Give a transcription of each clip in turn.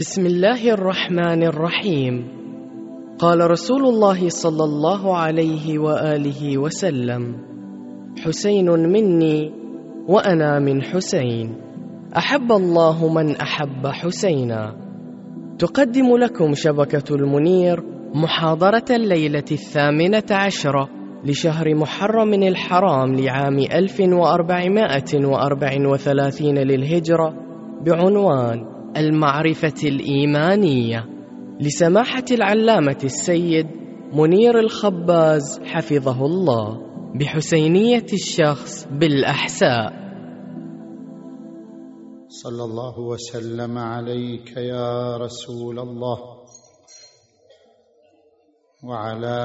بسم الله الرحمن الرحيم. قال رسول الله صلى الله عليه وآله وسلم حسين مني وأنا من حسين. أحب الله من أحب حسينا. تقدم لكم شبكة المنير محاضرة الليلة الثامنة عشرة لشهر محرم الحرام لعام 1434 للهجرة بعنوان المعرفة الإيمانية لسماحة العلامة السيد منير الخباز حفظه الله بحسينية الشخص بالأحساء. صلى الله وسلم عليك يا رسول الله وعلى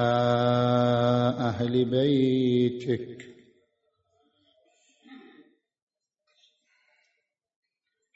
أهل بيتك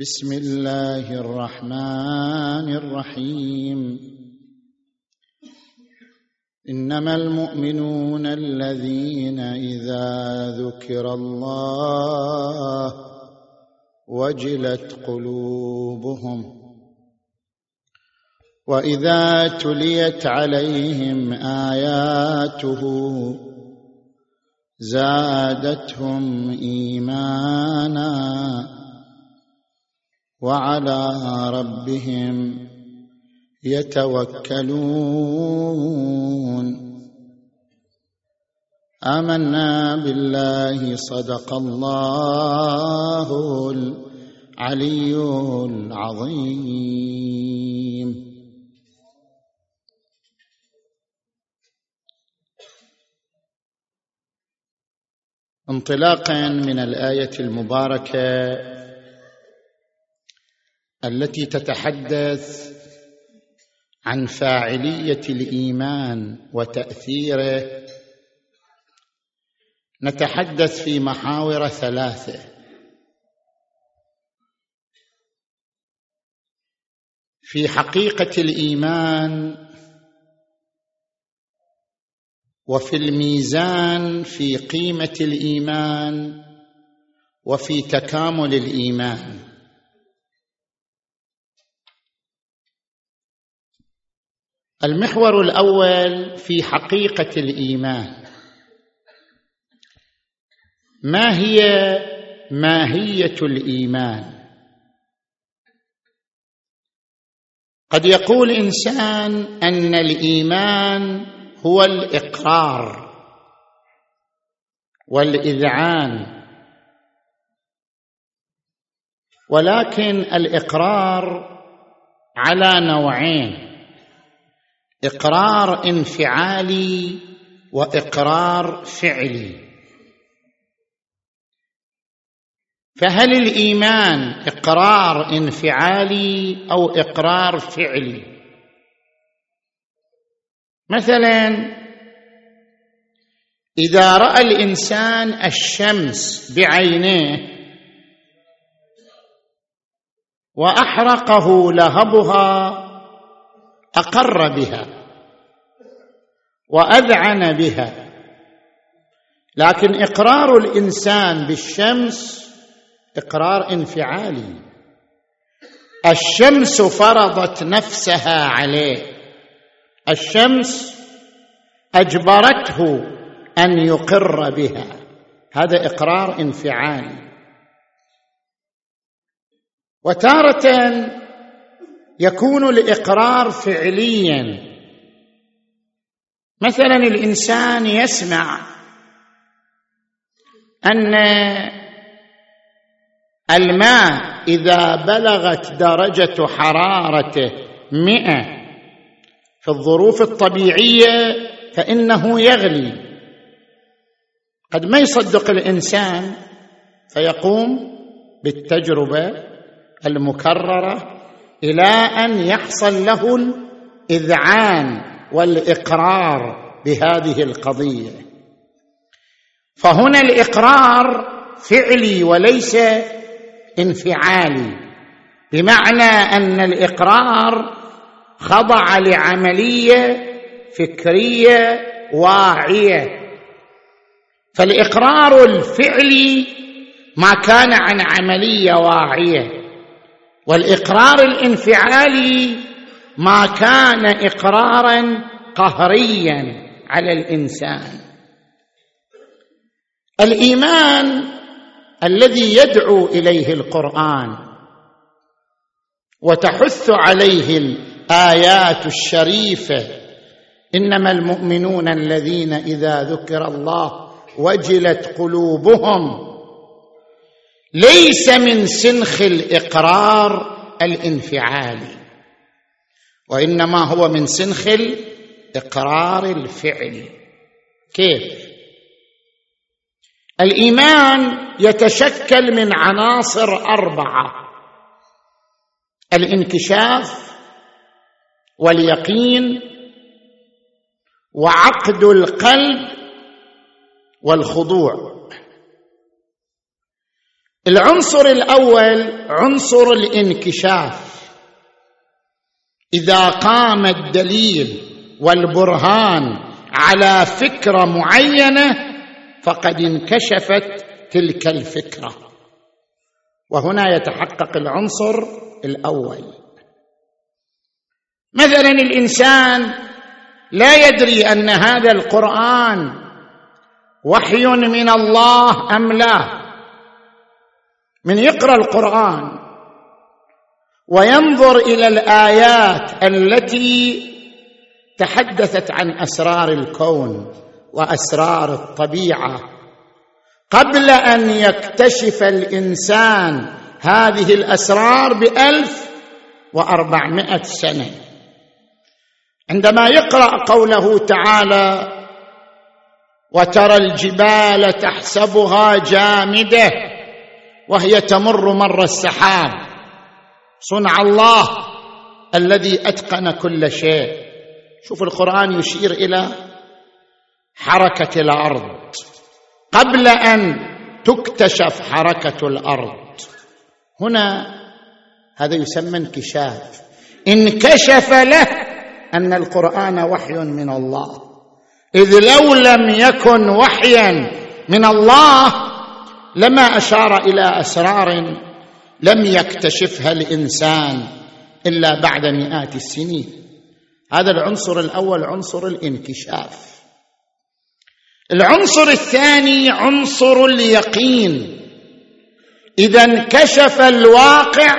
بسم الله الرحمن الرحيم. إنما المؤمنون الذين إذا ذكر الله وجلت قلوبهم وإذا تليت عليهم آياته زادتهم إيمانا وعلى ربهم يتوكلون. آمنا بالله صدق الله العلي العظيم. انطلاقا من الآية المباركة التي تتحدث عن فاعلية الإيمان وتأثيره. نتحدث في محاور ثلاثة. في حقيقة الإيمان وفي الميزان في قيمة الإيمان وفي تكامل الإيمان. المحور الأول في حقيقة الإيمان. ما هي ماهية الإيمان؟ قد يقول إنسان أن الإيمان هو الإقرار والإذعان ولكن الإقرار على نوعين. إقرار انفعالي وإقرار فعلي. فهل الإيمان إقرار انفعالي أو إقرار فعلي؟ مثلا إذا رأى الإنسان الشمس بعينيه وأحرقه لهبها أقر بها وأذعن بها. لكن إقرار الإنسان بالشمس إقرار انفعالي. الشمس فرضت نفسها عليه. الشمس أجبرته أن يقر بها. هذا إقرار انفعالي. وتارة يكون الإقرار فعليا. مثلا الإنسان يسمع أن الماء إذا بلغت درجة حرارته مئة في الظروف الطبيعية فإنه يغلي. قد ما يصدق الإنسان فيقوم بالتجربة المكررة إلى أن يحصل له الإذعان والإقرار بهذه القضية. فهنا الإقرار فعلي وليس انفعالي بمعنى أن الإقرار خضع لعملية فكرية واعية. فالإقرار الفعلي ما كان عن عملية واعية. والإقرار الانفعالي ما كان إقرارا قهريا على الإنسان. الإيمان الذي يدعو إليه القرآن وتحث عليه الآيات الشريفة إنما المؤمنون الذين إذا ذكر الله وجلت قلوبهم ليس من سنخ الإقرار الانفعالي وإنما هو من سنخ الإقرار الفعلي كيف؟ الإيمان يتشكل من عناصر أربعة الانكشاف واليقين وعقد القلب والخضوع. العنصر الأول عنصر الانكشاف. إذا قام الدليل والبرهان على فكرة معينة فقد انكشفت تلك الفكرة. وهنا يتحقق العنصر الأول. مثلا الإنسان لا يدري أن هذا القرآن وحي من الله أم لا. من يقرأ القرآن وينظر إلى الآيات التي تحدثت عن أسرار الكون وأسرار الطبيعة قبل أن يكتشف الإنسان هذه الأسرار بألف وأربعمائة سنة. عندما يقرأ قوله تعالى وترى الجبال تحسبها جامدة وهي تمر مر السحاب. صنع الله الذي أتقن كل شيء. شوف القرآن يشير إلى حركة الأرض. قبل أن تكتشف حركة الأرض. هنا هذا يسمى انكشاف. انكشف له أن القرآن وحي من الله. إذ لو لم يكن وحيا من الله لما أشار إلى أسرار لم يكتشفها الإنسان إلا بعد مئات السنين. هذا العنصر الأول عنصر الانكشاف. العنصر الثاني عنصر اليقين. إذا انكشف الواقع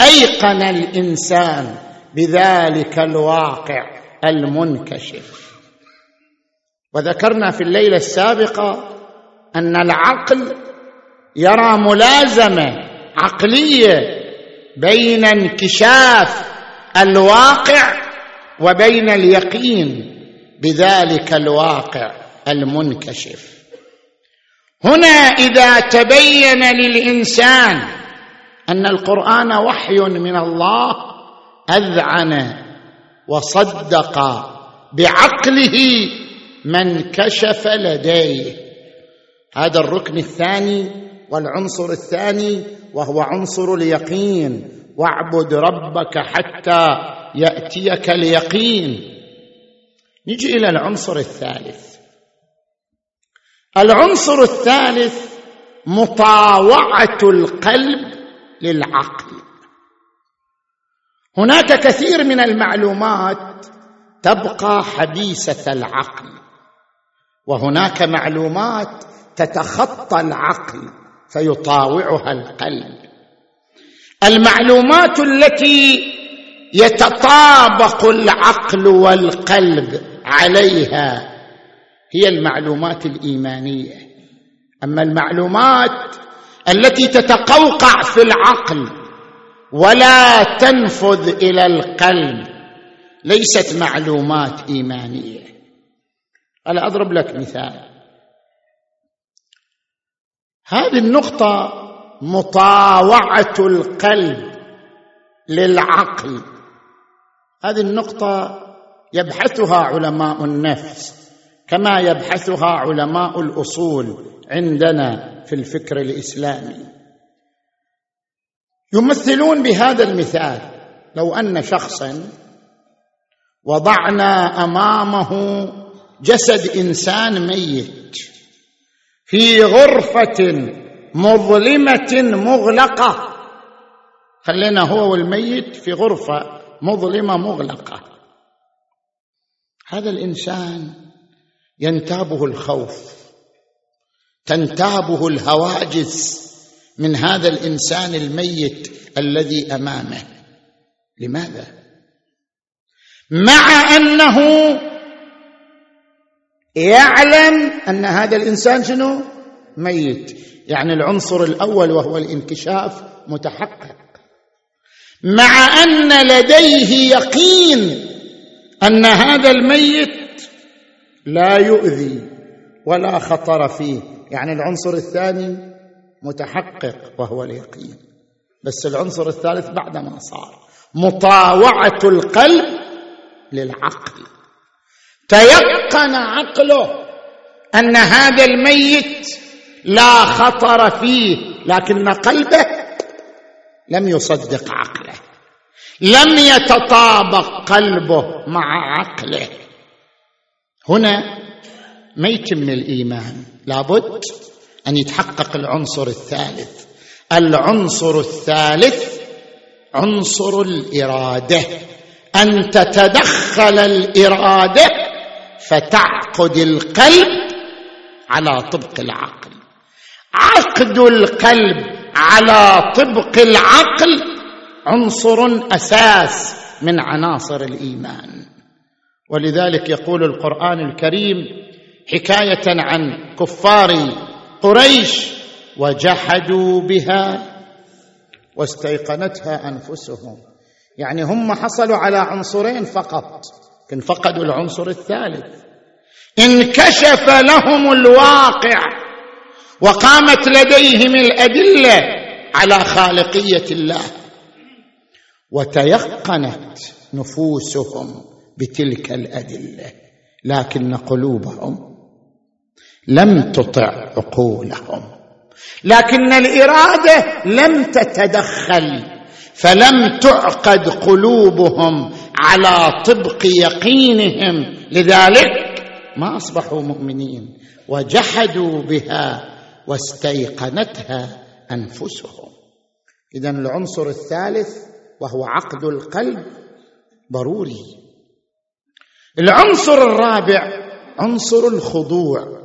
أيقن الإنسان بذلك الواقع المنكشف. وذكرنا في الليلة السابقة أن العقل يرى ملازمة عقلية بين انكشاف الواقع وبين اليقين بذلك الواقع المنكشف. هنا إذا تبين للإنسان أن القرآن وحي من الله أذعن وصدق بعقله من كشف لديه. هذا الركن الثاني والعنصر الثاني وهو عنصر اليقين. واعبد ربك حتى يأتيك اليقين. نجي إلى العنصر الثالث. العنصر الثالث مطاوعة القلب للعقل. هناك كثير من المعلومات تبقى حبيسه العقل وهناك معلومات تتخطى العقل. فيطاوعها القلب. المعلومات التي يتطابق العقل والقلب عليها هي المعلومات الإيمانية. أما المعلومات التي تتقوقع في العقل ولا تنفذ إلى القلب ليست معلومات إيمانية. أنا أضرب لك مثال. هذه النقطة مطاوعة القلب للعقل. هذه النقطة يبحثها علماء النفس كما يبحثها علماء الأصول عندنا في الفكر الإسلامي. يمثلون بهذا المثال لو أن شخصا وضعنا أمامه جسد إنسان ميت في غرفة مظلمة مغلقة. خلينا هو والميت في غرفة مظلمة مغلقة. هذا الإنسان ينتابه الخوف تنتابه الهواجس من هذا الإنسان الميت الذي أمامه. لماذا؟ مع أنه يعلم أن هذا الإنسان شنو؟ ميت. يعني العنصر الأول وهو الانكشاف متحقق. مع أن لديه يقين أن هذا الميت لا يؤذي ولا خطر فيه. يعني العنصر الثاني متحقق وهو اليقين. بس العنصر الثالث بعدما صار. مطاوعة القلب للعقل. تيقن عقله أن هذا الميت لا خطر فيه لكن قلبه لم يصدق عقله لم يتطابق قلبه مع عقله. هنا ما يتم الإيمان لابد أن يتحقق العنصر الثالث. العنصر الثالث عنصر الإرادة أن تتدخل الإرادة فتعقد القلب على طبق العقل. عقد القلب على طبق العقل عنصر أساس من عناصر الإيمان. ولذلك يقول القرآن الكريم حكاية عن كفار قريش وجحدوا بها واستيقنتها أنفسهم. يعني هم حصلوا على عنصرين فقط. لكن فقدوا العنصر الثالث. انكشف لهم الواقع وقامت لديهم الأدلة على خالقية الله وتيقنت نفوسهم بتلك الأدلة لكن قلوبهم لم تطع عقولهم. لكن الإرادة لم تتدخل فلم تعقد قلوبهم على طبق يقينهم. لذلك ما أصبحوا مؤمنين وجحدوا بها واستيقنتها أنفسهم. إذا العنصر الثالث وهو عقد القلب ضروري. العنصر الرابع عنصر الخضوع.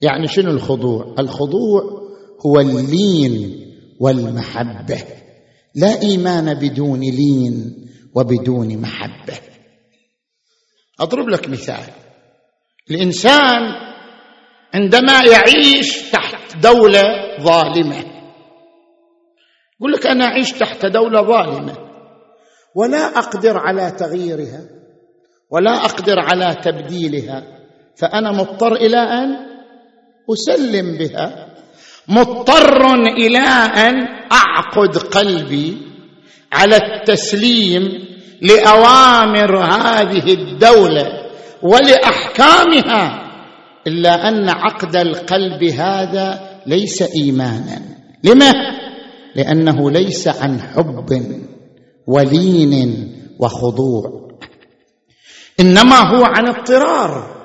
يعني شنو الخضوع؟ الخضوع هو اللين والمحبة. لا إيمان بدون لين. وبدون محبة. أضرب لك مثال. الإنسان عندما يعيش تحت دولة ظالمة يقول لك أنا أعيش تحت دولة ظالمة ولا أقدر على تغييرها ولا أقدر على تبديلها فأنا مضطر إلى أن أسلم بها. مضطر إلى أن أعقد قلبي على التسليم لأوامر هذه الدولة ولأحكامها إلا أن عقد القلب هذا ليس إيمانا. لما لأنه ليس عن حب ولين وخضوع. إنما هو عن اضطرار.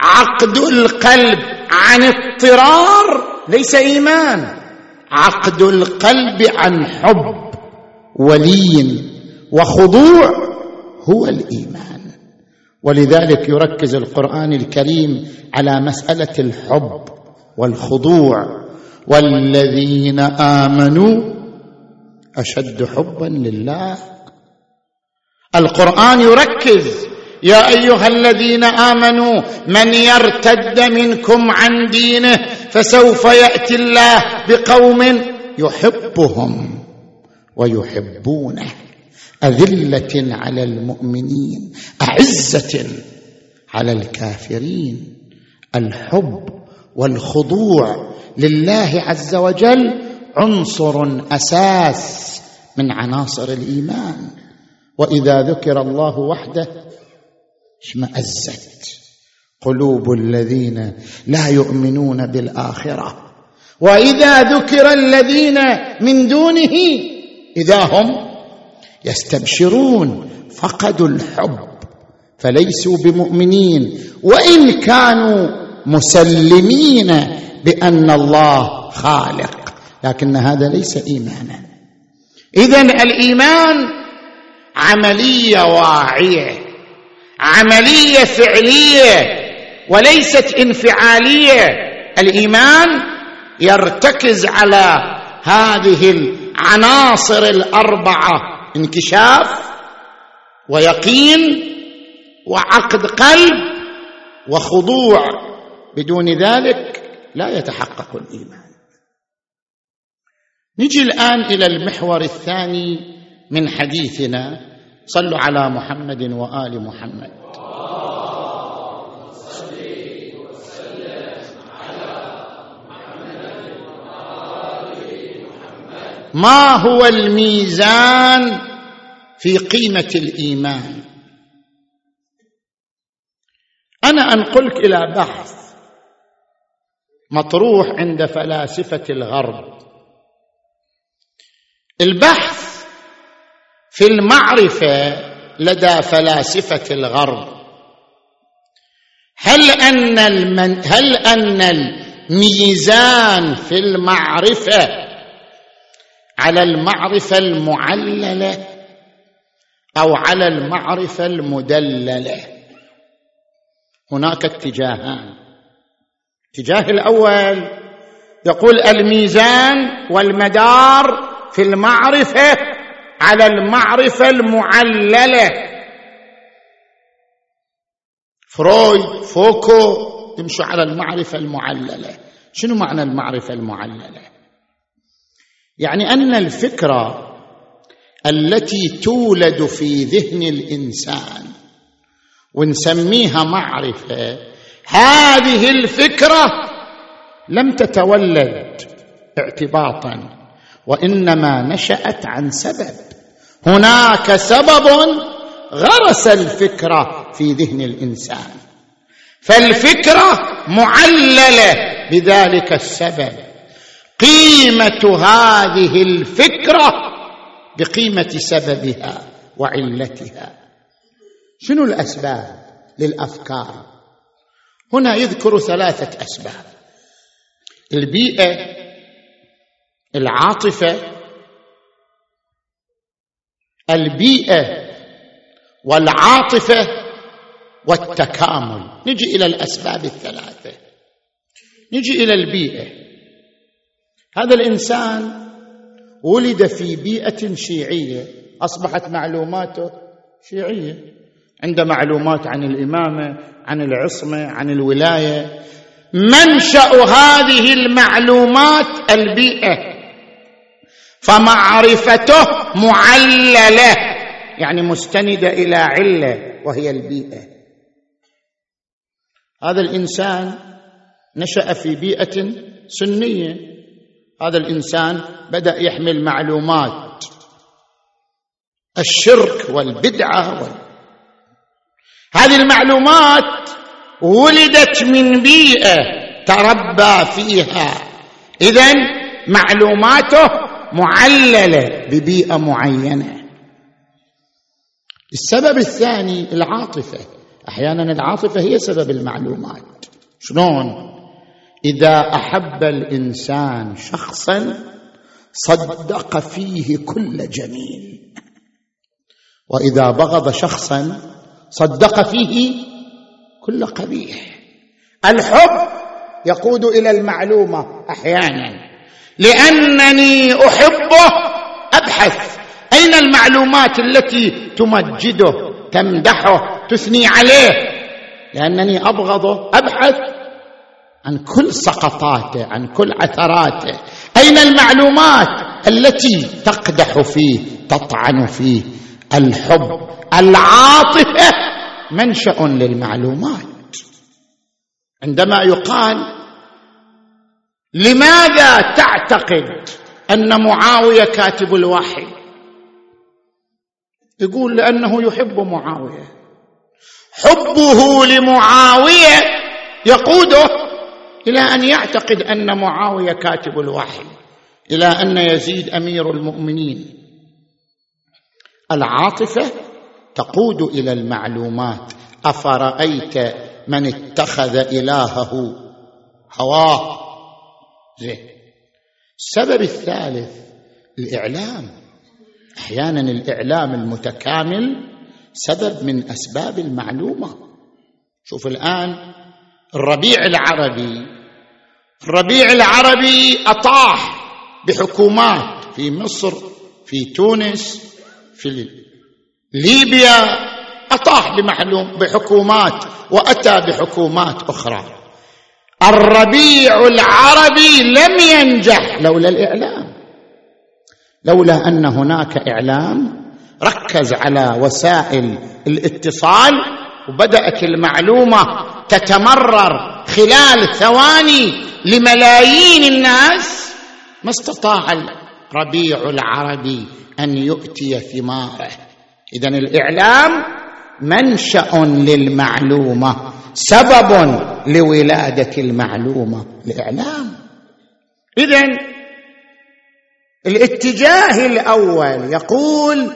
عقد القلب عن اضطرار ليس إيمان. عقد القلب عن حب. ولين وخضوع هو الإيمان. ولذلك يركز القرآن الكريم على مسألة الحب والخضوع. والذين آمنوا أشد حبا لله. القرآن يركز يا أيها الذين آمنوا من يرتد منكم عن دينه فسوف يأتي الله بقوم يحبهم. ويحبونه. أذلة على المؤمنين أعزة على الكافرين. الحب والخضوع لله عز وجل عنصر أساس من عناصر الإيمان. وإذا ذكر الله وحده اشمأزت قلوب الذين لا يؤمنون بالآخرة. وإذا ذكر الذين من دونه إذا هم يستبشرون فقدوا الحب فليسوا بمؤمنين وإن كانوا مسلمين بأن الله خالق. لكن هذا ليس إيمانا. اذا الإيمان عملية واعية عملية فعلية وليست انفعالية. الإيمان يرتكز على هذه العناصر الأربعة انكشاف ويقين وعقد قلب وخضوع. بدون ذلك لا يتحقق الإيمان. نجي الآن إلى المحور الثاني من حديثنا. صلوا على محمد وآل محمد. ما هو الميزان في قيمة الإيمان؟ أنا انقلك إلى بحث مطروح عند فلاسفة الغرب. البحث في المعرفة لدى فلاسفة الغرب. هل أن المن هل أن الميزان في المعرفة على المعرفة المعللة أو على المعرفة المدللة. هناك اتجاهان. الاتجاه الأول يقول الميزان والمدار في المعرفة على المعرفة المعللة. فرويد فوكو يمشوا على المعرفة المعللة. شنو معنى المعرفة المعللة؟ يعني أن الفكرة التي تولد في ذهن الإنسان ونسميها معرفة هذه الفكرة لم تتولد اعتباطا وإنما نشأت عن سبب. هناك سبب غرس الفكرة في ذهن الإنسان فالفكرة معللة بذلك السبب. قيمة هذه الفكرة بقيمة سببها وعلتها. شنو الأسباب للأفكار؟ هنا يذكر ثلاثة أسباب. البيئة العاطفة البيئة والعاطفة والتكامل. نجي إلى الأسباب الثلاثة. نجي إلى البيئة. هذا الإنسان ولد في بيئة شيعية أصبحت معلوماته شيعية. عنده معلومات عن الإمامة عن العصمة عن الولاية. منشأ هذه المعلومات البيئة. فمعرفته معللة يعني مستندة إلى علة وهي البيئة. هذا الإنسان نشأ في بيئة سنية. هذا الإنسان بدأ يحمل معلومات. الشرك والبدعة وال... هذه المعلومات ولدت من بيئة تربى فيها. اذا معلوماته معللة ببيئة معينة. السبب الثاني العاطفة. أحيانا العاطفة هي سبب المعلومات. شلون؟ إذا أحب الإنسان شخصا صدق فيه كل جميل. وإذا بغض شخصا صدق فيه كل قبيح. الحب يقود إلى المعلومة أحيانا. لأنني أحبه أبحث أين المعلومات التي تمجده تمدحه تثني عليه. لأنني أبغضه أبحث عن كل سقطاته عن كل عثراته. أين المعلومات التي تقدح فيه تطعن فيه؟ الحب العاطفة منشأ للمعلومات. عندما يقال لماذا تعتقد أن معاوية كاتب الوحي؟ يقول لأنه يحب معاوية. حبه لمعاوية يقوده إلى أن يعتقد أن معاوية كاتب الوحي إلى أن يزيد أمير المؤمنين. العاطفة تقود إلى المعلومات. أفرأيت من اتخذ إلهه؟ هواه. زين. السبب الثالث الإعلام. أحيانا الإعلام المتكامل سبب من أسباب المعلومة. شوف الآن الربيع العربي الربيع العربي أطاح بحكومات في مصر في تونس في ليبيا أطاح بمحلوم بحكومات وأتى بحكومات أخرى. الربيع العربي لم ينجح لولا الإعلام. لولا أن هناك إعلام ركز على وسائل الاتصال وبدأت المعلومة تتمرر خلال ثواني لملايين الناس ما استطاع الربيع العربي أن يؤتي ثماره. اذا الإعلام منشأ للمعلومة سبب لولادة المعلومة. الإعلام. اذا الاتجاه الأول يقول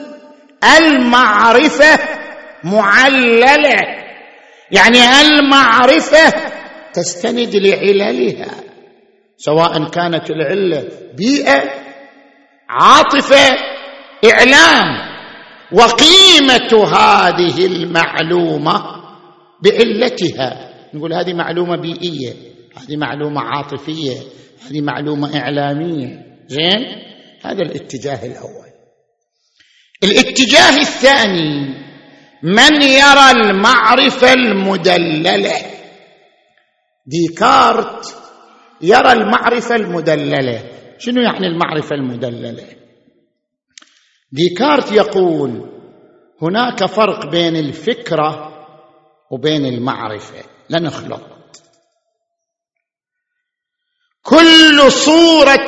المعرفة معللة. يعني المعرفة تستند لعللها سواء كانت العلة بيئة عاطفة إعلام. وقيمة هذه المعلومة بعلتها. نقول هذه معلومة بيئية هذه معلومة عاطفية هذه معلومة إعلامية. زين؟ هذا الاتجاه الأول. الاتجاه الثاني من يرى المعرفه المدلله ديكارت يرى المعرفه المدلله شنو يعني المعرفه المدلله ديكارت يقول هناك فرق بين الفكرة وبين المعرفة. لا نخلط كل صورة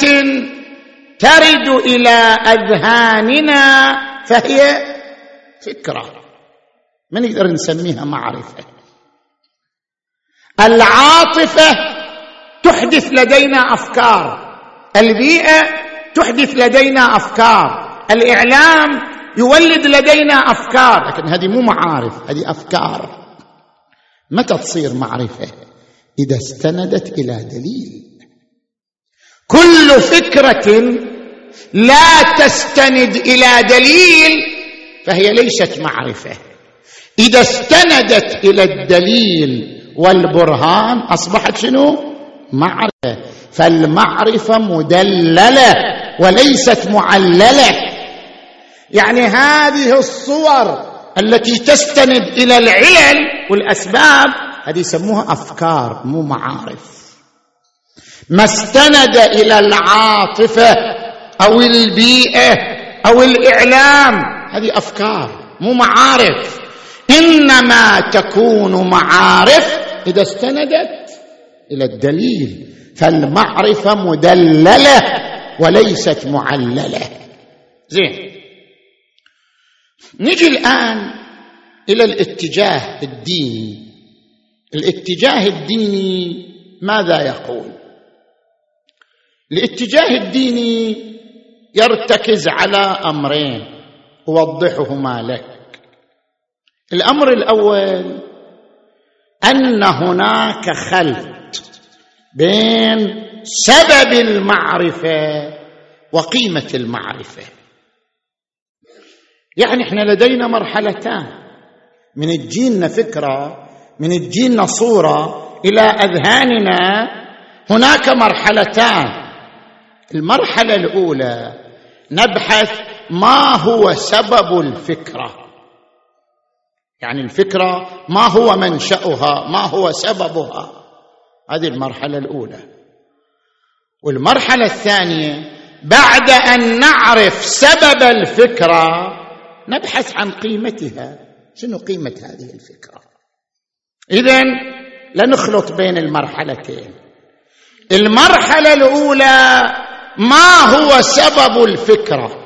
ترد إلى أذهاننا فهي فكرة. ما نقدر نسميها معرفة؟ العاطفة تحدث لدينا أفكار. البيئة تحدث لدينا أفكار. الإعلام يولد لدينا أفكار. لكن هذه مو معارف هذه أفكار. متى تصير معرفة؟ إذا استندت إلى دليل. كل فكرة لا تستند إلى دليل فهي ليست معرفة. إذا استندت إلى الدليل والبرهان أصبحت شنو؟ معرفة. فالمعرفة مدللة وليست معللة. يعني هذه الصور التي تستند إلى العلل والأسباب هذه يسموها أفكار مو معارف. ما استند إلى العاطفة أو البيئة أو الإعلام هذه أفكار مو معارف. إنما تكون معارف إذا استندت إلى الدليل. فالمعرفه مدللة وليست معللة. زين. نجي الآن إلى الاتجاه الديني. الاتجاه الديني ماذا يقول؟ الاتجاه الديني يرتكز على أمرين. أوضحهما لك. الأمر الأول أن هناك خلط بين سبب المعرفة وقيمة المعرفة. يعني إحنا لدينا مرحلتان من تجينا فكرة من تجينا صورة إلى أذهاننا هناك مرحلتان. المرحلة الأولى نبحث ما هو سبب الفكرة. يعني الفكرة ما هو منشأها ما هو سببها. هذه المرحلة الأولى. والمرحلة الثانية بعد أن نعرف سبب الفكرة نبحث عن قيمتها. شنو قيمة هذه الفكرة؟ اذا لا نخلط بين المرحلتين. المرحلة الأولى ما هو سبب الفكرة؟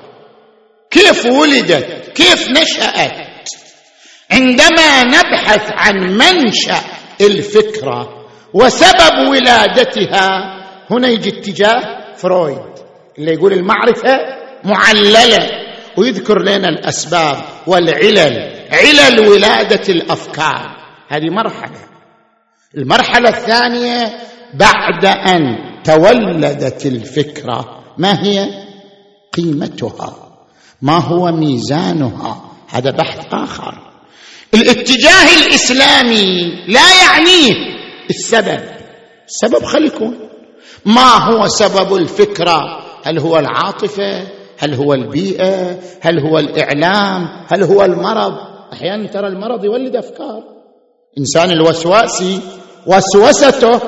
كيف ولدت؟ كيف نشأت؟ عندما نبحث عن منشأ الفكرة وسبب ولادتها هنا يجي اتجاه فرويد اللي يقول المعرفة معللة ويذكر لنا الأسباب والعلل علل ولادة الأفكار. هذه مرحلة. المرحلة الثانية بعد أن تولدت الفكرة ما هي؟ قيمتها. ما هو ميزانها؟ هذا بحث آخر. الاتجاه الإسلامي لا يعنيه. السبب السبب خل يكون ما هو سبب الفكرة؟ هل هو العاطفة؟ هل هو البيئة؟ هل هو الإعلام؟ هل هو المرض؟ أحيانا ترى المرض يولد أفكار. إنسان الوسواسي وسوسته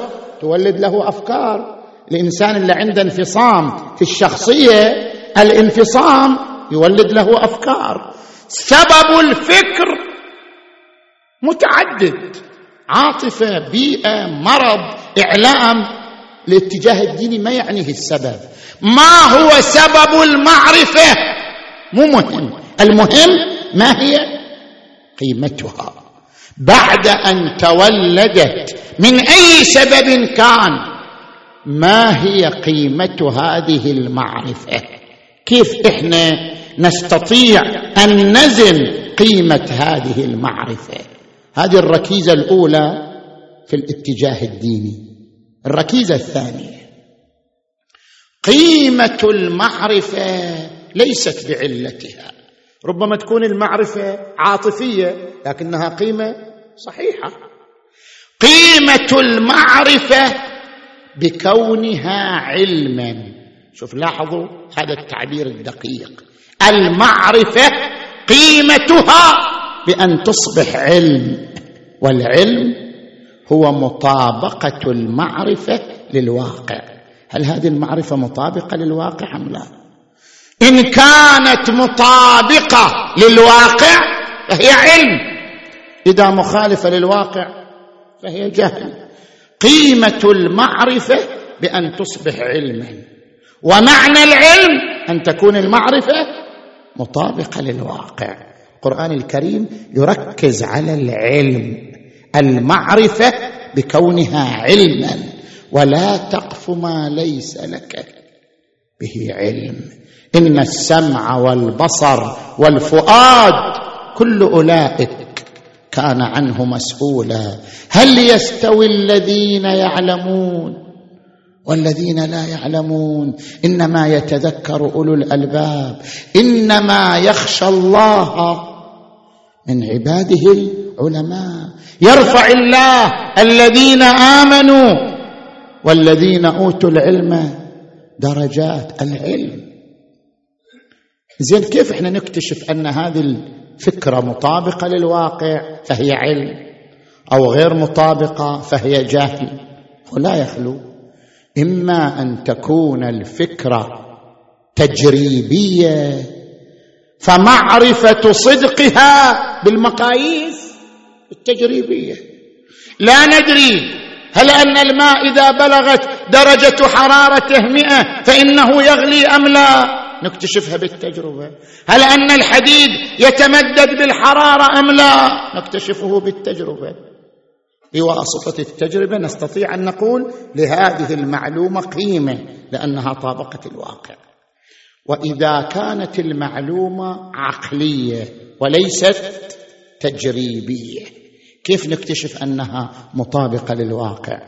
تولد له أفكار. الإنسان اللي عنده انفصام في الشخصية الانفصام يولد له أفكار. سبب الفكر متعدد. عاطفة بيئة مرض إعلام. الاتجاه الديني ما يعنيه السبب. ما هو سبب المعرفة؟ مو مهم. المهم ما هي؟ قيمتها. بعد أن تولدت من أي سبب كان ما هي قيمة هذه المعرفة؟ كيف إحنا نستطيع أن نزن قيمة هذه المعرفة؟ هذه الركيزة الأولى في الاتجاه الديني. الركيزة الثانية قيمة المعرفة ليست بعلتها. ربما تكون المعرفة عاطفية لكنها قيمة صحيحة. قيمة المعرفة بكونها علما. شوف لاحظوا هذا التعبير الدقيق. المعرفة قيمتها. بأن تصبح علم. والعلم هو مطابقة المعرفة للواقع. هل هذه المعرفة مطابقة للواقع أم لا؟ إن كانت مطابقة للواقع فهي علم. إذا مخالفة للواقع فهي جهل. قيمة المعرفة بأن تصبح علما. ومعنى العلم أن تكون المعرفة مطابقة للواقع. القرآن الكريم يركز على العلم المعرفة بكونها علما. ولا تقف ما ليس لك به علم. إن السمع والبصر والفؤاد كل أولئك كان عنه مسؤولا. هل يستوي الذين يعلمون والذين لا يعلمون؟ إنما يتذكر أولو الألباب. إنما يخشى الله من عباده العلماء. يرفع الله الذين آمنوا والذين أوتوا العلم درجات العلم. زين كيف إحنا نكتشف أن هذه الفكرة مطابقة للواقع فهي علم أو غير مطابقة فهي جهل؟ ولا يخلو. إما أن تكون الفكرة تجريبية فمعرفة صدقها بالمقاييس التجريبية. لا ندري هل أن الماء إذا بلغت درجة حرارته مئة فإنه يغلي أم لا؟ نكتشفها بالتجربة. هل أن الحديد يتمدد بالحرارة أم لا؟ نكتشفه بالتجربة. بواسطة التجربة نستطيع أن نقول لهذه المعلومة قيمة لأنها طابقت الواقع. وإذا كانت المعلومة عقلية وليست تجريبية. كيف نكتشف أنها مطابقة للواقع؟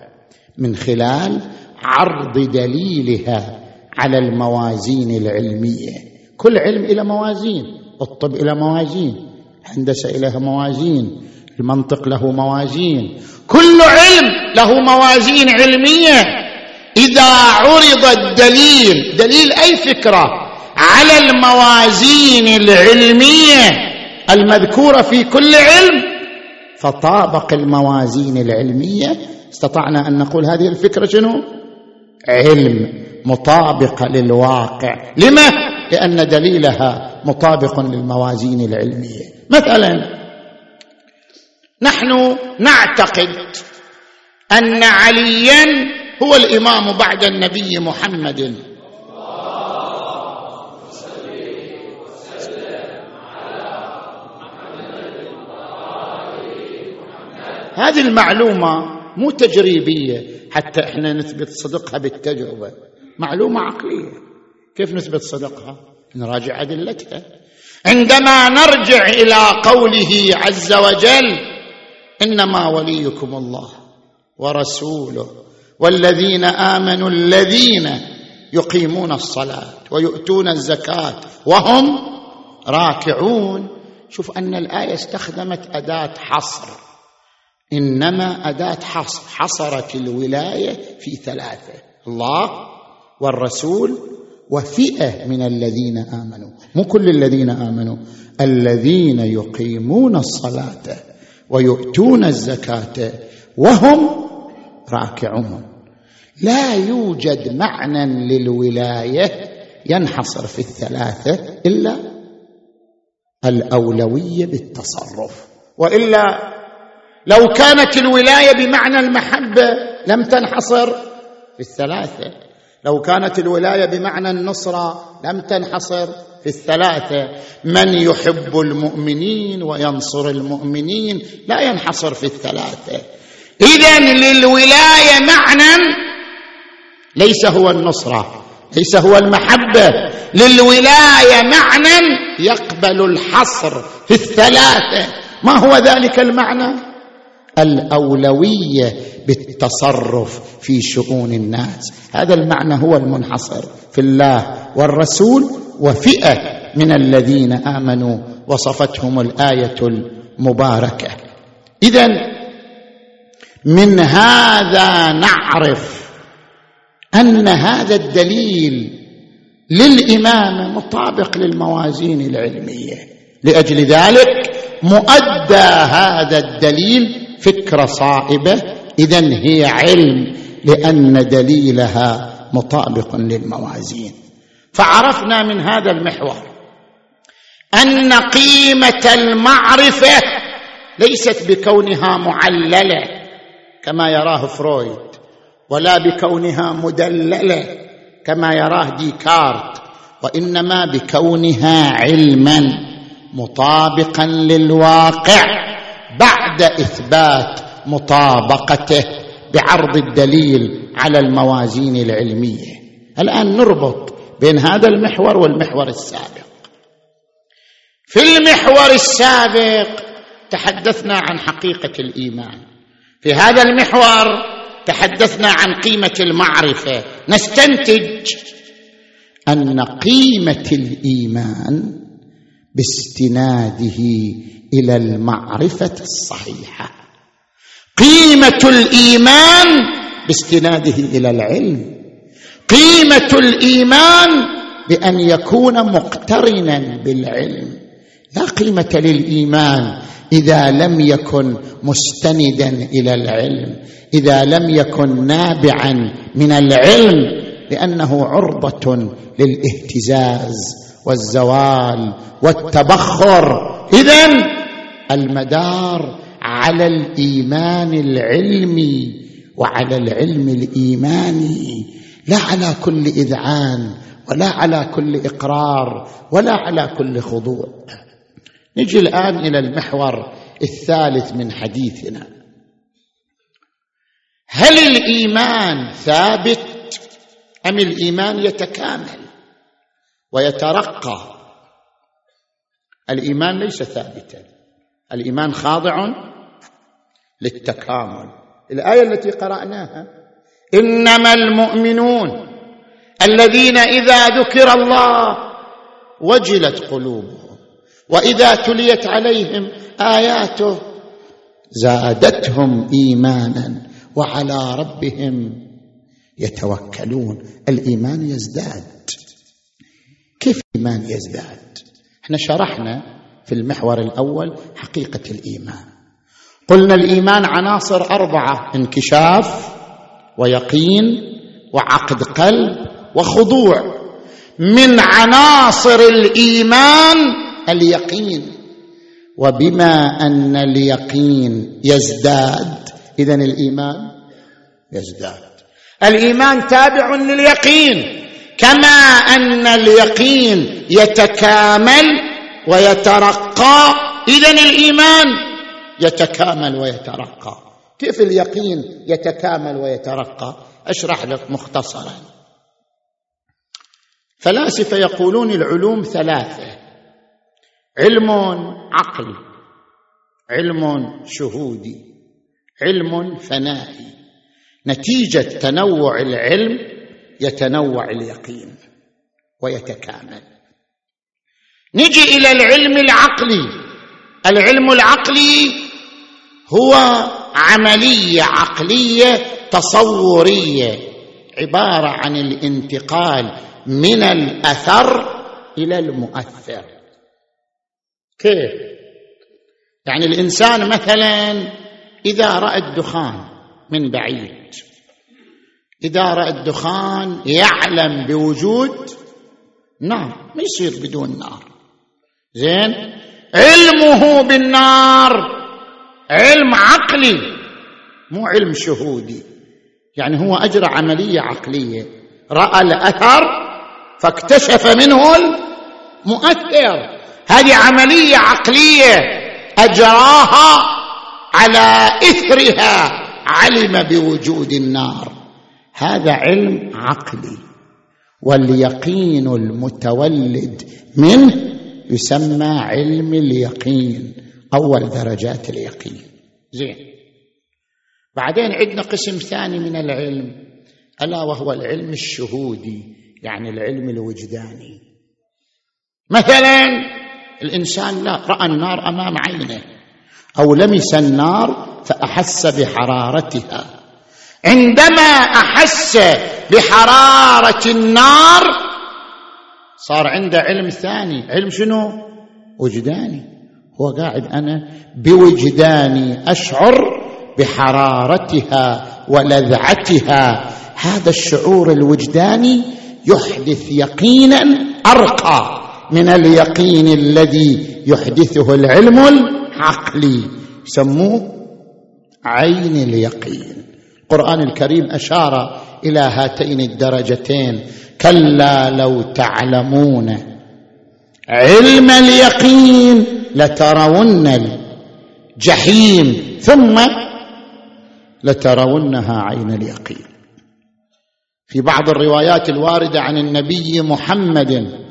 من خلال عرض دليلها على الموازين العلمية. كل علم إلى موازين الطب إلى موازين الهندسة لها موازين المنطق له موازين. كل علم له موازين علمية. إذا عرض الدليل دليل أي فكرة؟ على الموازين العلمية المذكورة في كل علم فطابق الموازين العلمية استطعنا أن نقول هذه الفكرة شنو؟ علم مطابقه للواقع. لما؟ لأن دليلها مطابق للموازين العلمية. مثلا نحن نعتقد أن عليا هو الإمام بعد النبي محمد. هذه المعلومة مو تجريبية حتى إحنا نثبت صدقها بالتجربة. معلومة عقلية. كيف نثبت صدقها؟ نراجع أدلتها. عندما نرجع إلى قوله عز وجل إنما وليكم الله ورسوله والذين آمنوا الذين يقيمون الصلاة ويؤتون الزكاة وهم راكعون. شوف أن الآية استخدمت أداة حصر. إنما أداة حصر حصرت الولاية في ثلاثة الله والرسول وفئة من الذين آمنوا. مو كل الذين آمنوا الذين يقيمون الصلاة ويؤتون الزكاة وهم راكعون. لا يوجد معنى للولاية ينحصر في الثلاثة إلا الأولوية بالتصرف وإلا لو كانت الولاية بمعنى المحبة لم تنحصر في الثلاثة. لو كانت الولاية بمعنى النصرة لم تنحصر في الثلاثة. من يحب المؤمنين وينصر المؤمنين لا ينحصر في الثلاثة. اذا للولاية معنى ليس هو النصرة ليس هو المحبة. للولاية معنى يقبل الحصر في الثلاثة. ما هو ذلك المعنى؟ الأولوية بالتصرف في شؤون الناس. هذا المعنى هو المنحصر في الله والرسول وفئة من الذين آمنوا وصفتهم الآية المباركة. اذا من هذا نعرف أن هذا الدليل للامامه مطابق للموازين العلمية. لأجل ذلك مؤدى هذا الدليل فكره صائبة اذا هي علم لأن دليلها مطابق للموازين. فعرفنا من هذا المحور أن قيمة المعرفة ليست بكونها معللة كما يراه فرويد ولا بكونها مدللة كما يراه ديكارت وإنما بكونها علما مطابقا للواقع. بعد إثبات مطابقته بعرض الدليل على الموازين العلمية. الآن نربط بين هذا المحور والمحور السابق. في المحور السابق تحدثنا عن حقيقة الإيمان. في هذا المحور تحدثنا عن قيمة المعرفة. نستنتج أن قيمة الإيمان باستناده إلى المعرفة الصحيحة. قيمة الإيمان باستناده إلى العلم. قيمة الإيمان بأن يكون مقترنا بالعلم. لا قيمة للإيمان إذا لم يكن مستندا إلى العلم. إذا لم يكن نابعا من العلم لأنه عرضة للاهتزاز والزوال والتبخر. اذا المدار على الإيمان العلمي وعلى العلم الإيماني لا على كل إذعان ولا على كل إقرار ولا على كل خضوع. نجي الآن إلى المحور الثالث من حديثنا. هل الإيمان ثابت أم الإيمان يتكامل؟ ويترقى. الإيمان ليس ثابتا. الإيمان خاضع للتكامل. الآية التي قرأناها إنما المؤمنون الذين إذا ذكر الله وجلت قلوبهم وإذا تليت عليهم آياته زادتهم إيمانا وعلى ربهم يتوكلون. الإيمان يزداد. كيف الإيمان يزداد. إحنا شرحنا في المحور الأول حقيقة الإيمان. قلنا الإيمان عناصر أربعة انكشاف ويقين وعقد قلب وخضوع. من عناصر الإيمان اليقين. وبما أن اليقين يزداد اذا الإيمان يزداد. الإيمان تابع لليقين. كما أن اليقين يتكامل ويترقى. اذا الإيمان يتكامل ويترقى. كيف اليقين يتكامل ويترقى؟ أشرح لك مختصرا. فلاسفة يقولون العلوم ثلاثة علم عقلي علم شهودي علم فنائي. نتيجة تنوع العلم يتنوع اليقين ويتكامل. نجي إلى العلم العقلي. العلم العقلي هو عملية عقلية تصورية عبارة عن الانتقال من الأثر إلى المؤثر. كيف؟ يعني الإنسان مثلا إذا رأى الدخان من بعيد راى الدخان يعلم بوجود نار ما يصير بدون نار. زين؟ علمه بالنار علم عقلي مو علم شهودي. يعني هو أجرى عملية عقلية رأى الأثر فاكتشف منه المؤثر. هذه عملية عقلية أجراها على إثرها علم بوجود النار. هذا علم عقلي. واليقين المتولد منه يسمى علم اليقين أول درجات اليقين. زين. بعدين عندنا قسم ثاني من العلم ألا وهو العلم الشهودي يعني العلم الوجداني. مثلا الإنسان لا رأى النار أمام عينه أو لمس النار فأحس بحرارتها. عندما أحس بحرارة النار صار عنده علم ثاني. علم شنو؟ وجداني. هو قاعد أنا بوجداني أشعر بحرارتها ولذعتها. هذا الشعور الوجداني يحدث يقينا أرقى من اليقين الذي يحدثه العلم العقلي. يسموه عين اليقين. القرآن الكريم أشار إلى هاتين الدرجتين كلا لو تعلمون علم اليقين لترون الجحيم ثم لترونها عين اليقين. في بعض الروايات الواردة عن النبي محمد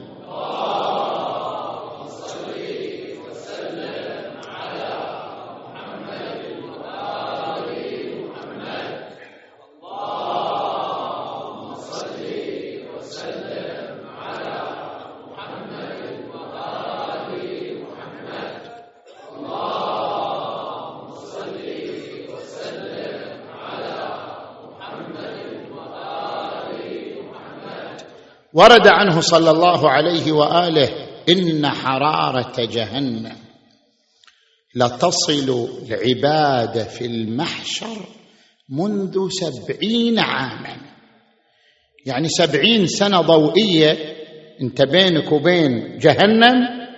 ورد عنه صلى الله عليه وآله إن حرارة جهنم لتصل العباد في المحشر منذ سبعين عاما. يعني سبعين سنة ضوئية أنت بينك وبين جهنم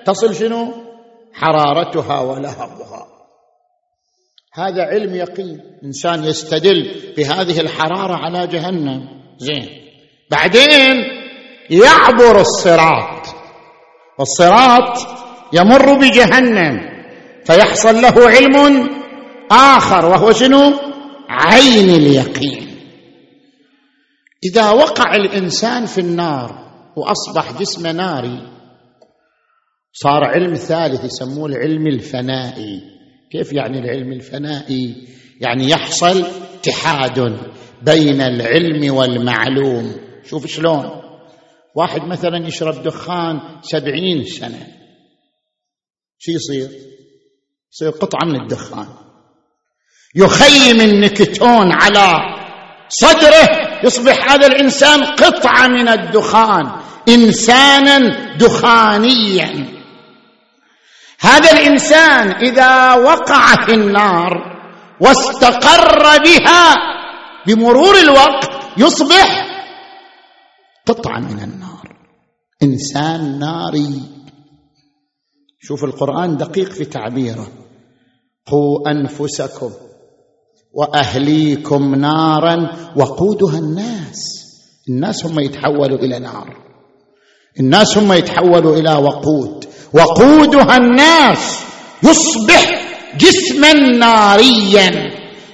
تصل شنو؟ حرارتها ولهبها. هذا علم يقين. إنسان يستدل بهذه الحرارة على جهنم. زين. بعدين يعبر الصراط. والصراط يمر بجهنم فيحصل له علم آخر وهو شنو؟ عين اليقين. إذا وقع الإنسان في النار وأصبح جسم ناري صار علم ثالث يسموه العلم الفنائي. كيف يعني العلم الفنائي؟ يعني يحصل اتحاد بين العلم والمعلوم. شوف شلون. واحد مثلا يشرب دخان سبعين سنة. شو يصير؟ يصير قطعة من الدخان. يخيم النكتون على صدره يصبح هذا الإنسان قطعة من الدخان إنسانا دخانيا. هذا الإنسان إذا وقع في النار واستقر بها بمرور الوقت يصبح قطعة من النار. إنسان ناري. شوف القرآن دقيق في تعبيره. قوا أنفسكم وأهليكم نارا وقودها الناس. الناس هم يتحولوا إلى نار. الناس هم يتحولوا إلى وقود. وقودها الناس يصبح جسما ناريا.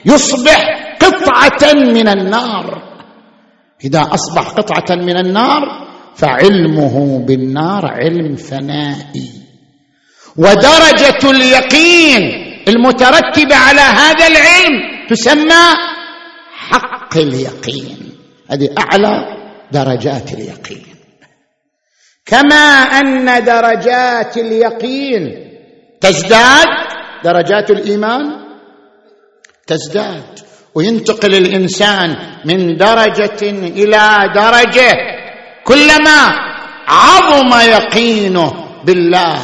يصبح قطعة من النار. إذا أصبح قطعة من النار فعلمه بالنار علم فنائي ودرجة اليقين المترتبة على هذا العلم تسمى حق اليقين. هذه أعلى درجات اليقين. كما أن درجات اليقين تزداد درجات الإيمان تزداد. وينتقل الإنسان من درجة إلى درجة كلما عظم يقينه بالله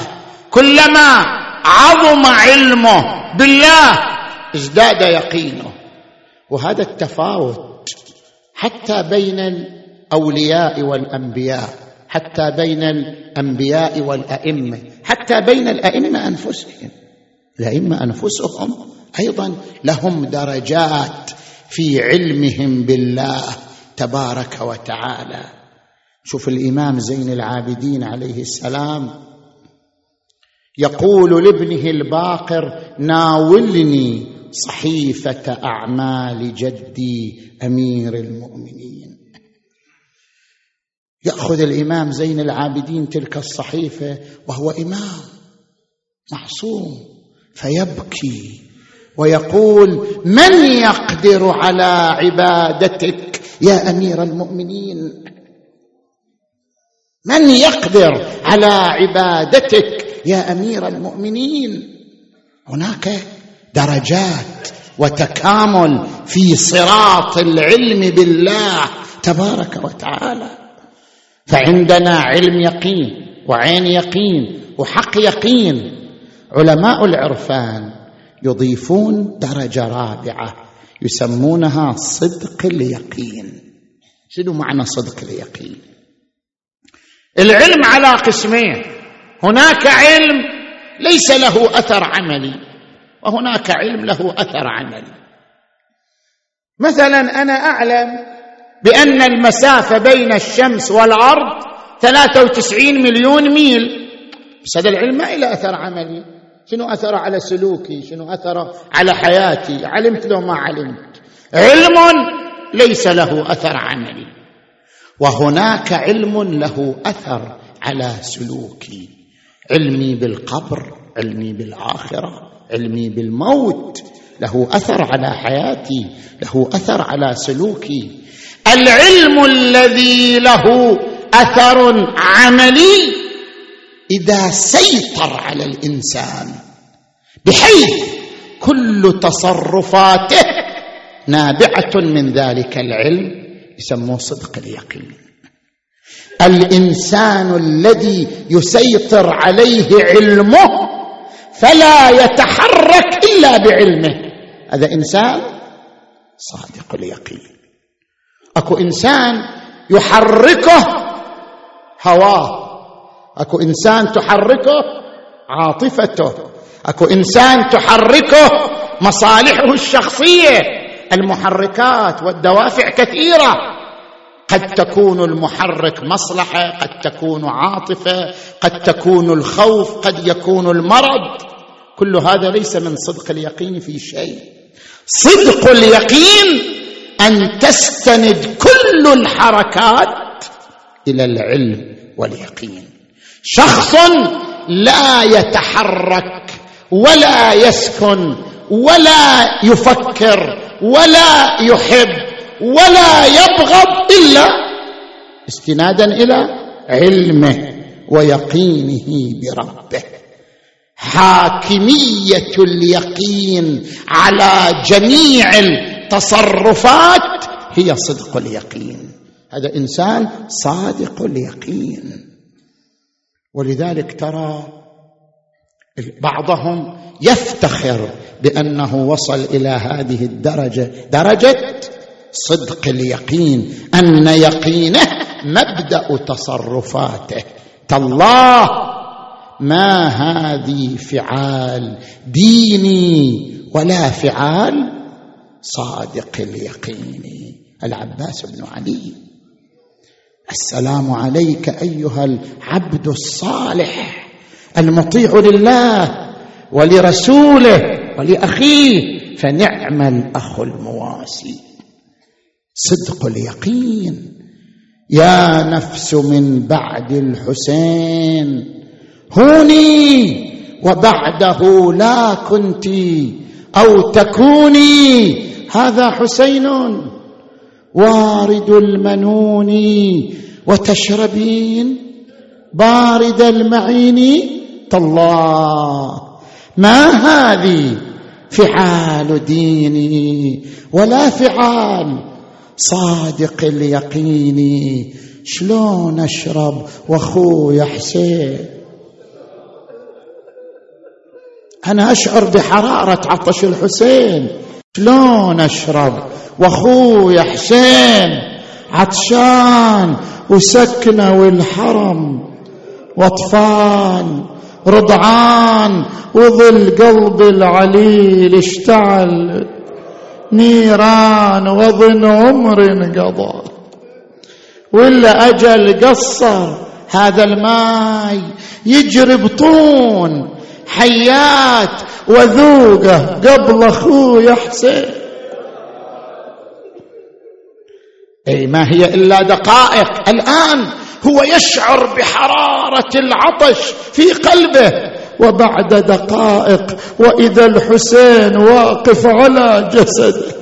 كلما عظم علمه بالله ازداد يقينه. وهذا التفاوت حتى بين الأولياء والأنبياء حتى بين الأنبياء والأئمة حتى بين الأئمة أنفسهم. الأئمة أنفسهم أيضا لهم درجات في علمهم بالله تبارك وتعالى. شوف الإمام زين العابدين عليه السلام يقول لابنه الباقر ناولني صحيفة أعمال جدي أمير المؤمنين. يأخذ الإمام زين العابدين تلك الصحيفة وهو إمام معصوم فيبكي ويقول من يقدر على عبادتك يا أمير المؤمنين؟ من يقدر على عبادتك يا أمير المؤمنين؟ هناك درجات وتكامل في صراط العلم بالله تبارك وتعالى. فعندنا علم يقين وعين يقين وحق يقين. علماء العرفان يضيفون درجة رابعة يسمونها صدق اليقين. شنو معنى صدق اليقين؟ العلم على قسمين. هناك علم ليس له أثر عملي وهناك علم له أثر عملي. مثلا أنا أعلم بأن المسافة بين الشمس والأرض 93 مليون ميل. بس هذا العلم ما له أثر عملي. شنو أثر على سلوكي؟ شنو أثر على حياتي؟ علمت لو ما علمت. علم ليس له أثر عملي. وهناك علم له أثر على سلوكي. علمي بالقبر علمي بالآخرة علمي بالموت له أثر على حياتي له أثر على سلوكي. العلم الذي له أثر عملي إذا سيطر على الإنسان بحيث كل تصرفاته نابعة من ذلك العلم يسموه صدق اليقين. الإنسان الذي يسيطر عليه علمه فلا يتحرك إلا بعلمه. هذا إنسان صادق اليقين. أكو إنسان يحركه هواه. أكو إنسان تحركه عاطفته. أكو إنسان تحركه مصالحه الشخصية. المحركات والدوافع كثيرة. قد تكون المحرك مصلحة قد تكون عاطفة قد تكون الخوف قد يكون المرض. كل هذا ليس من صدق اليقين في شيء. صدق اليقين أن تستند كل الحركات إلى العلم واليقين. شخص لا يتحرك ولا يسكن ولا يفكر ولا يحب ولا يبغض إلا استنادا إلى علمه ويقينه بربه. حاكمية اليقين على جميع التصرفات هي صدق اليقين. هذا إنسان صادق اليقين. ولذلك ترى بعضهم يفتخر بأنه وصل إلى هذه الدرجة درجة صدق اليقين أن يقينه مبدأ تصرفاته. تالله ما هذه فعال ديني ولا فعال صادق اليقين. العباس بن علي السلام عليك أيها العبد الصالح. المطيع لله ولرسوله ولأخيه فنعم الأخ المواسي. صدق اليقين. يا نفس من بعد الحسين هوني وبعده لا كنت أو تكوني. هذا حسين وارد المنون وتشربين بارد المعين. تالله ما هذه فعال ديني ولا فعال صادق اليقين. شلون أشرب وأخوي حسين؟ أنا أشعر بحرارة عطش الحسين. شلون أشرب وأخوي حسين؟ عطشان وسكنة والحرم وأطفال. رضعان وظل قلب العليل اشتعل نيران وظن عمر قضى. ولا أجل قصر هذا الماي يجري بطون حيات وذوقه قبل اخوه حسين. إي ما هي إلا دقائق. الآن هو يشعر بحرارة العطش في قلبه. وبعد دقائق وإذا الحسين واقف على جسده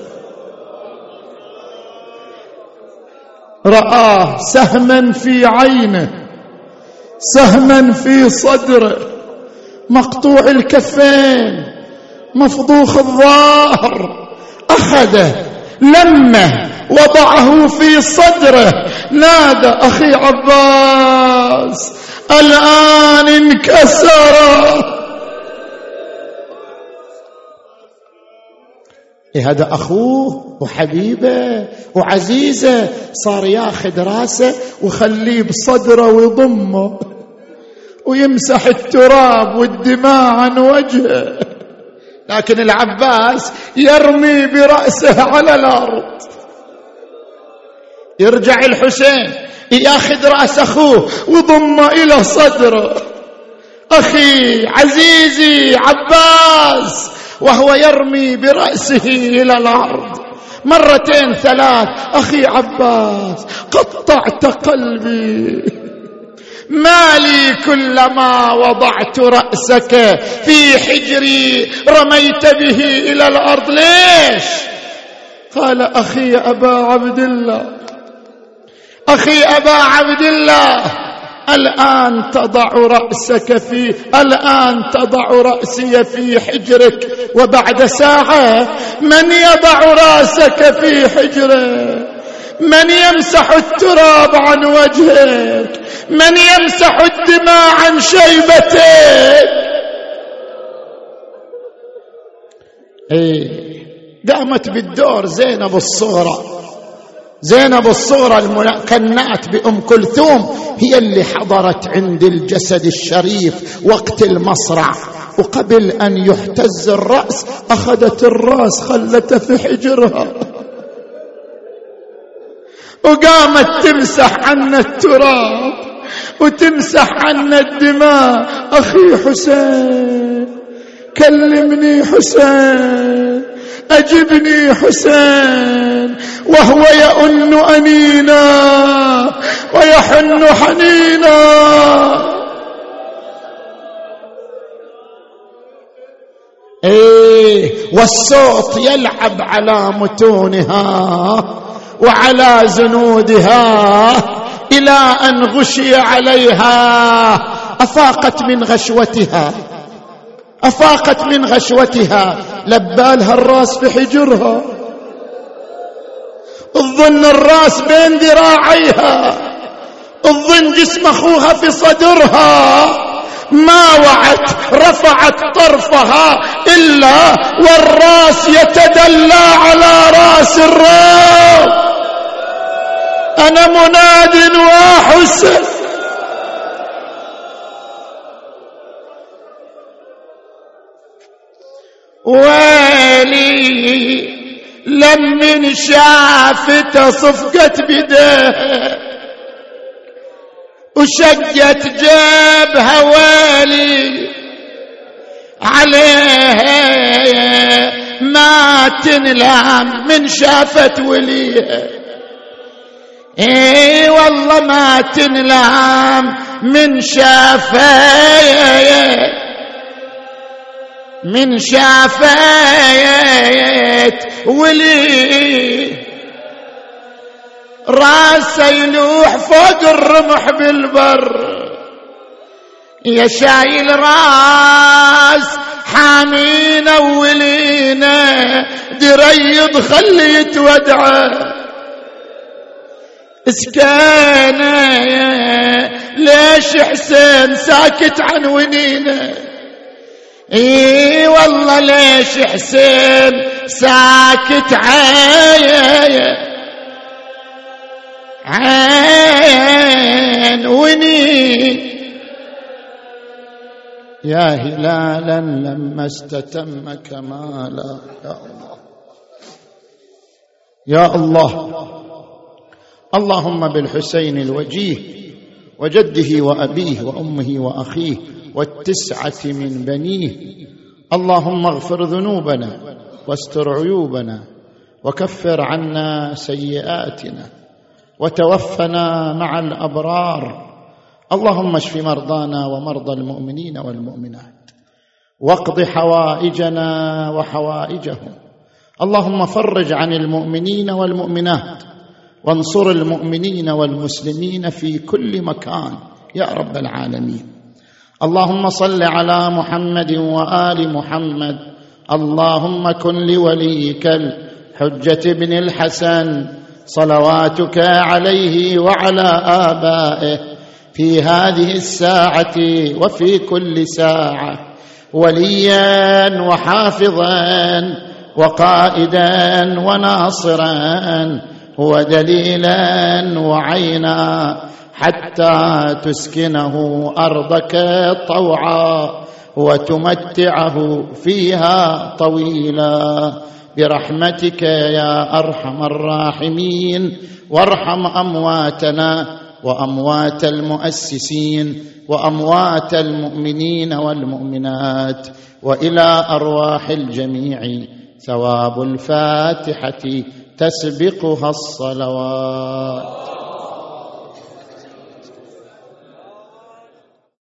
رآه سهما في عينه سهما في صدره مقطوع الكفين مفضوخ الظهر أخذه. لمه وضعه في صدره. نادى أخي عباس الآن انكسر. هذا أخوه وحبيبه وعزيزه صار ياخذ راسه وخليه بصدره ويضمه ويمسح التراب والدماء عن وجهه. لكن العباس يرمي برأسه على الأرض. يرجع الحسين يأخذ رأس أخوه وضمه إلى صدره. أخي عزيزي عباس وهو يرمي برأسه إلى الأرض. مرتين ثلاث أخي عباس قطعت قلبي. ما لي كلما وضعت رأسك في حجري رميت به إلى الأرض. ليش؟ قال أخي أبا عبد الله. أخي أبا عبد الله الآن تضع رأسك في الآن تضع رأسي في حجرك. وبعد ساعة من يضع رأسك في حجره من يمسح التراب عن وجهك؟ من يمسح الدماء عن شيبتك؟ إيه قامت بالدور زينب الصغرى. زينب الصغرى المكنات بأم كلثوم هي اللي حضرت عند الجسد الشريف وقت المصرع. وقبل أن يحتز الرأس أخذت الرأس خلته في حجرها. وقامت تمسح عنا التراب وتمسح عنا الدماء. أخي حسين كلمني حسين أجبني حسين وهو يؤن أنينا ويحن حنينا. إيه والصوت يلعب على متونها. وعلى زنودها إلى أن غشي عليها. أفاقت من غشوتها. أفاقت من غشوتها. لبالها الراس في حجرها. الظن الراس بين ذراعيها. الظن جسم أخوها في صدرها. ما وعت رفعت طرفها إلا والراس يتدلى على راس الرب أنا مناد واحسن ويلي لمن شافته صفقت بديه وشقت جيبها ويلي عليها ما تنلام من شافت وليها إي والله ما تنلام من شافت من شافيت ولي. راسه يلوح فوق الرمح بالبر يا شايل راس حامينا ولينا دريض خلي يتودعه اسكانه ليش حسين ساكت عن ونينة؟ إي والله ليش حسين ساكت عين عين وني يا هلالا لما استتم كمالا يا الله. يا الله. اللهم بالحسين الوجيه وجده وأبيه وأمه وأخيه والتسعة من بنيه. اللهم اغفر ذنوبنا واستر عيوبنا وكفر عنا سيئاتنا وتوفنا مع الأبرار. اللهم اشف مرضانا ومرضى المؤمنين والمؤمنات واقض حوائجنا وحوائجهم. اللهم فرج عن المؤمنين والمؤمنات وانصر المؤمنين والمسلمين في كل مكان يا رب العالمين. اللهم صل على محمد وآل محمد. اللهم كن لوليك الحجة بن الحسن. صلواتك عليه وعلى آبائه في هذه الساعة وفي كل ساعة. وليا وحافظا وقائدا وناصرا. ودليلا وعينا حتى تسكنه أرضك طوعا وتمتعه فيها طويلا. برحمتك يا أرحم الراحمين وارحم أمواتنا وأموات المؤسسين وأموات المؤمنين والمؤمنات وإلى أرواح الجميع ثواب الفاتحة تسبقها الصلوات.